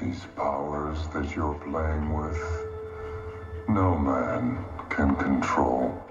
These powers that you're playing with, no man can control.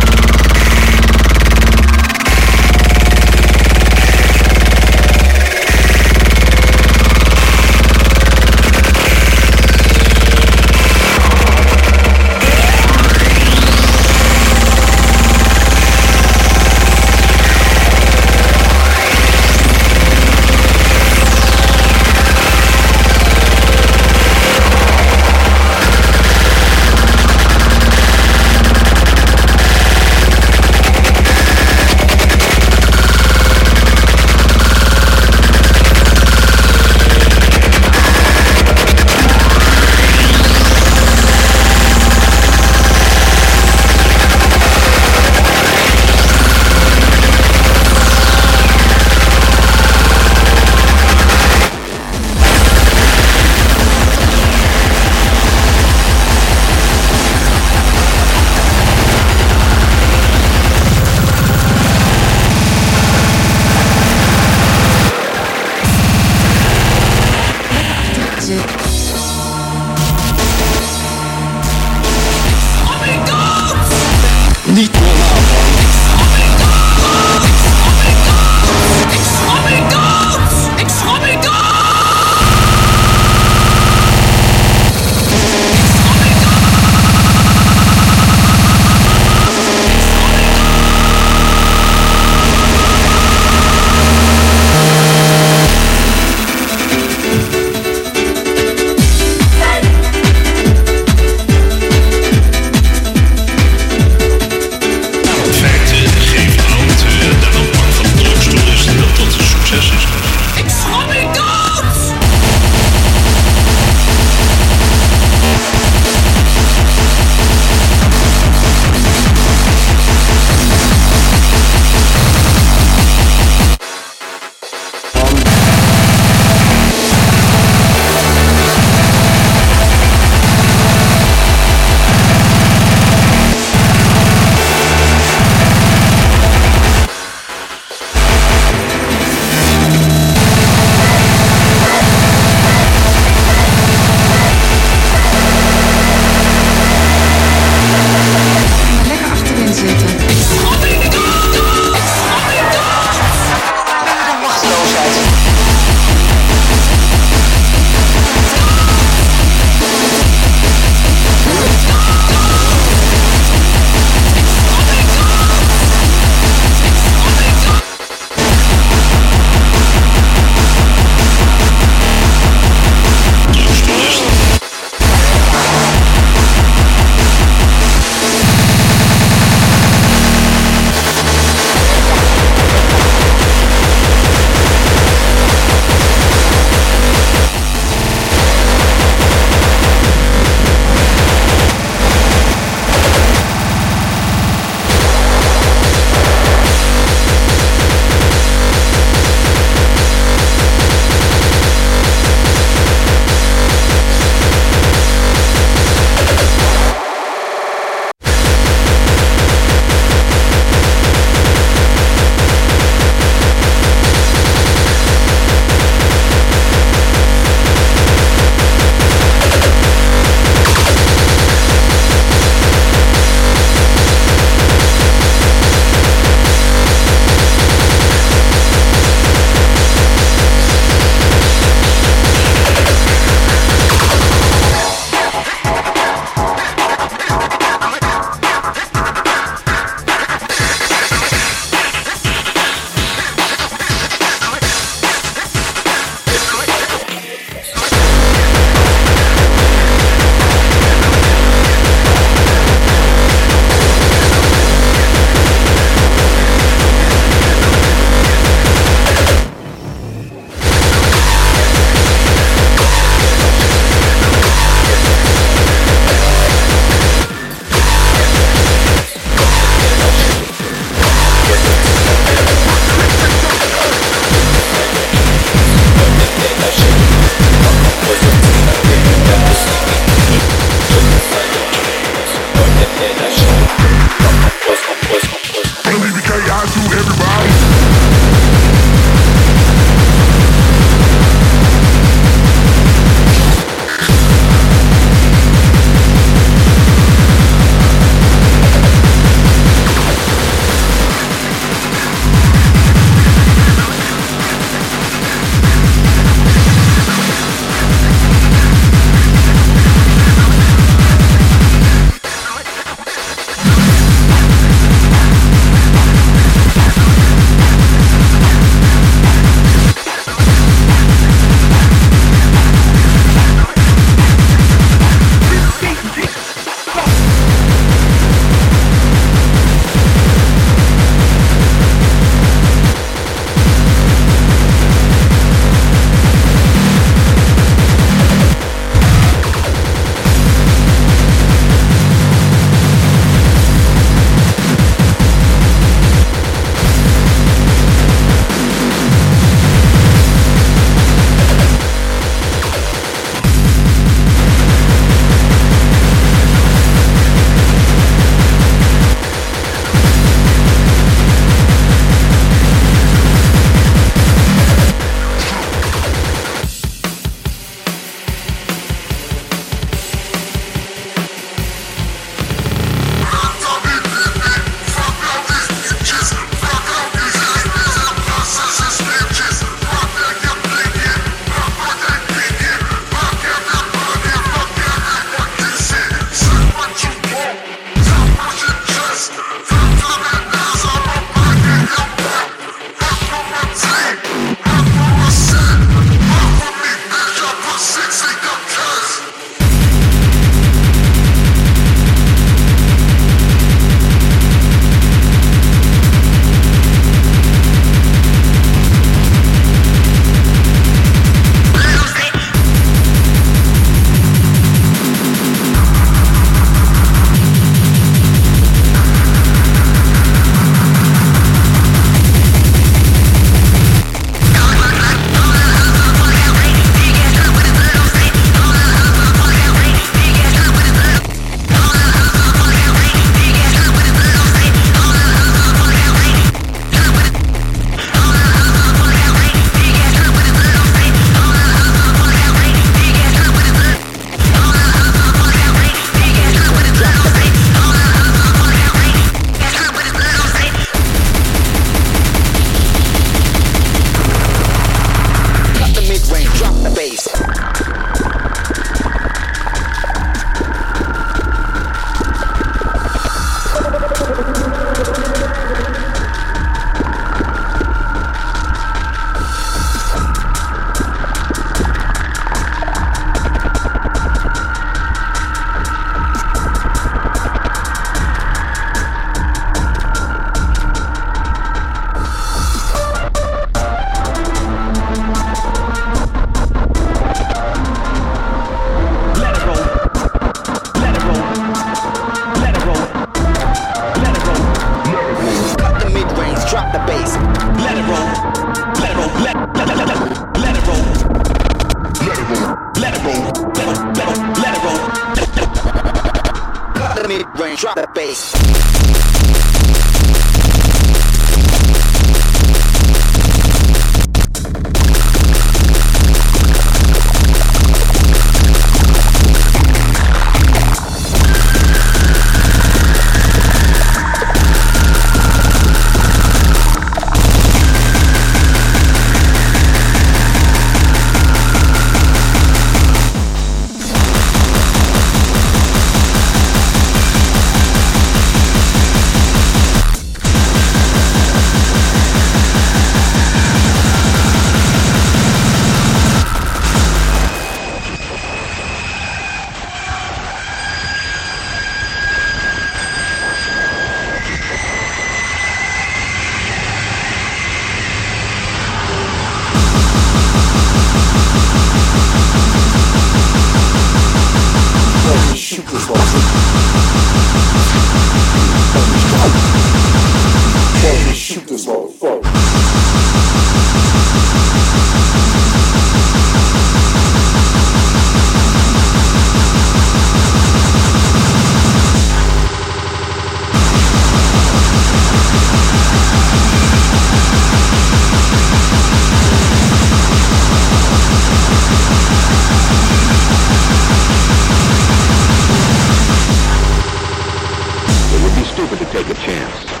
Stupid to take a chance.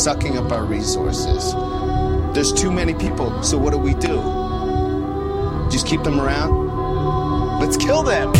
Sucking up our resources. There's too many people, so what do we do? Just keep them around? Let's kill them!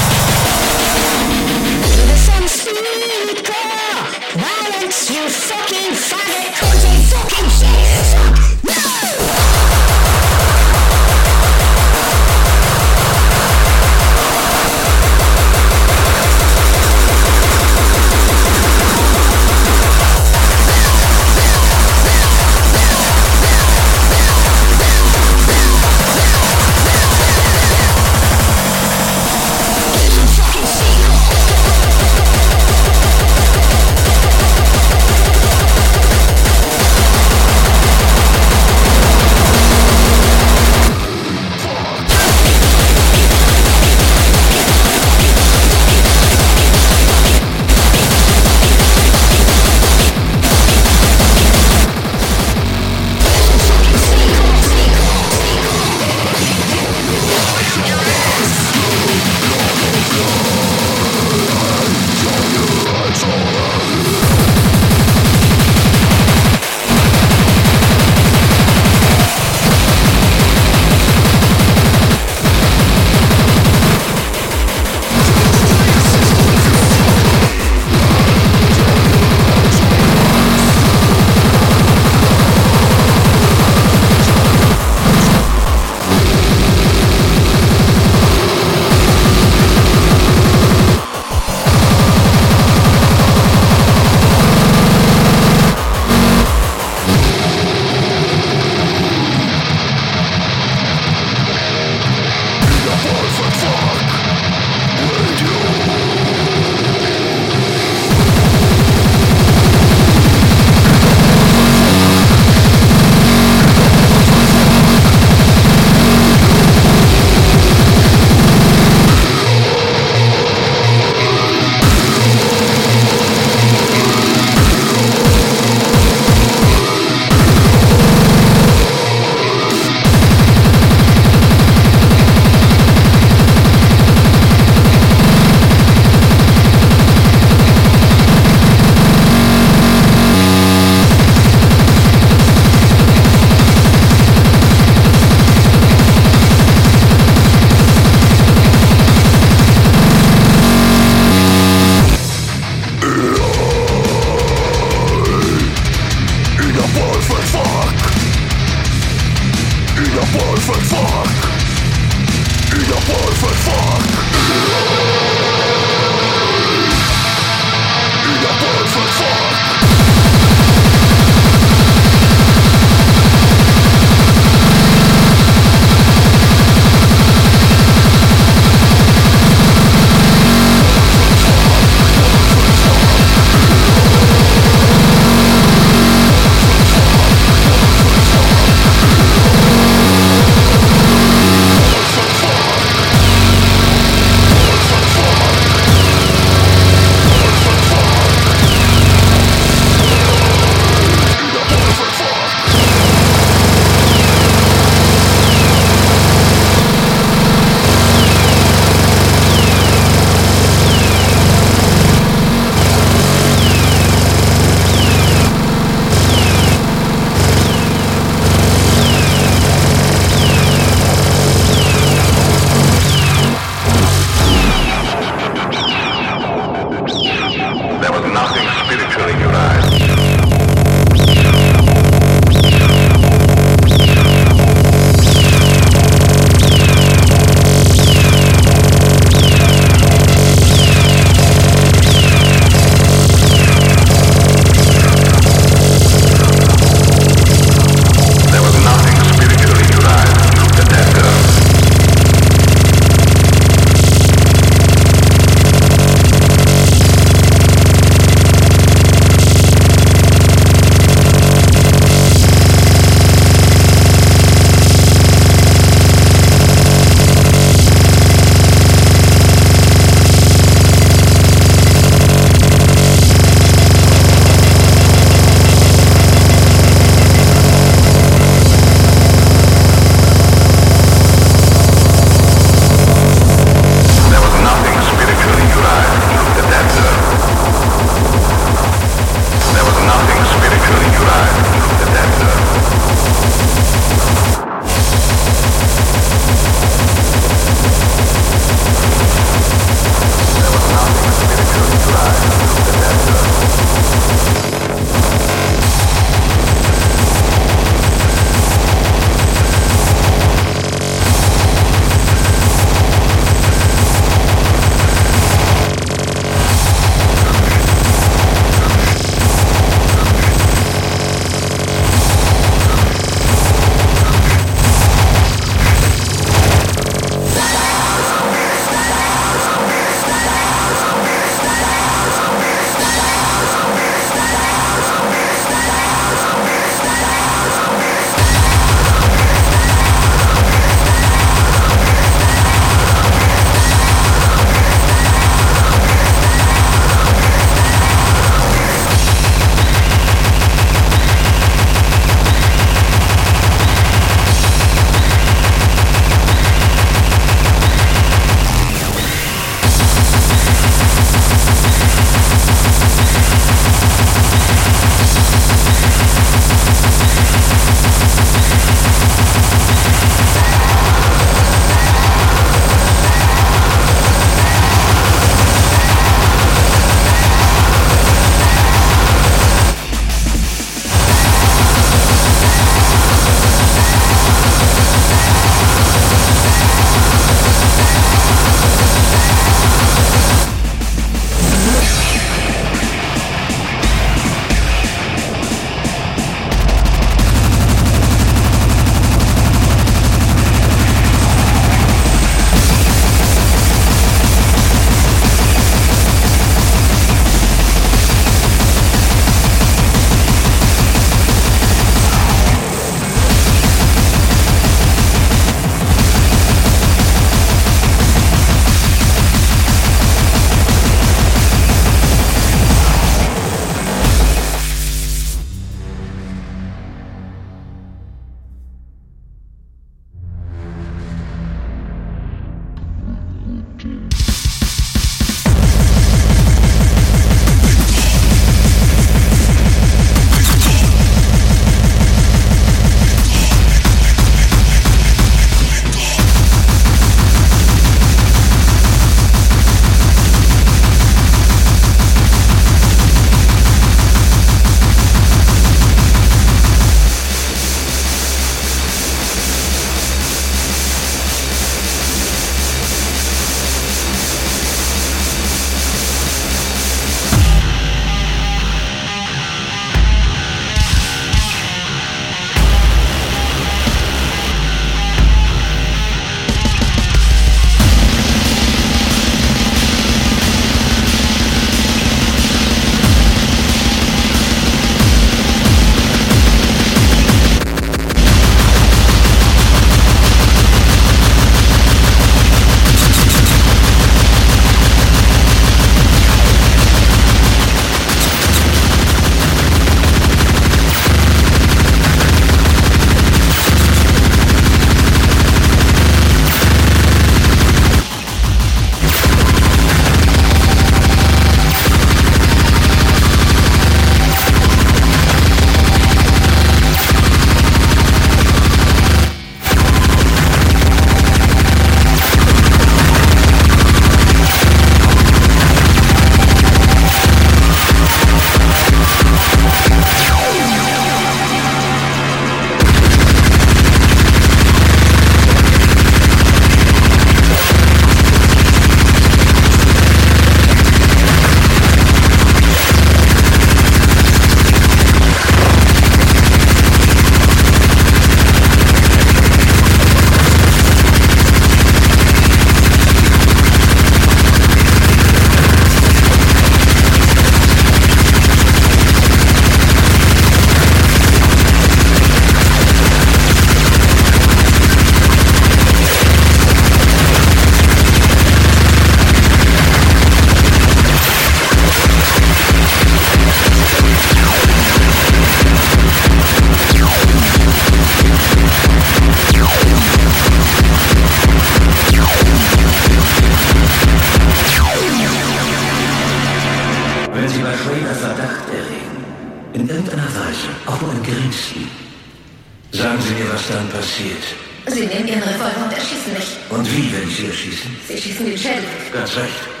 Passiert. Sie nehmen Ihren Revolver und erschießen mich. Und wie, wenn Sie erschießen? Sie schießen den Schädel. Ganz recht.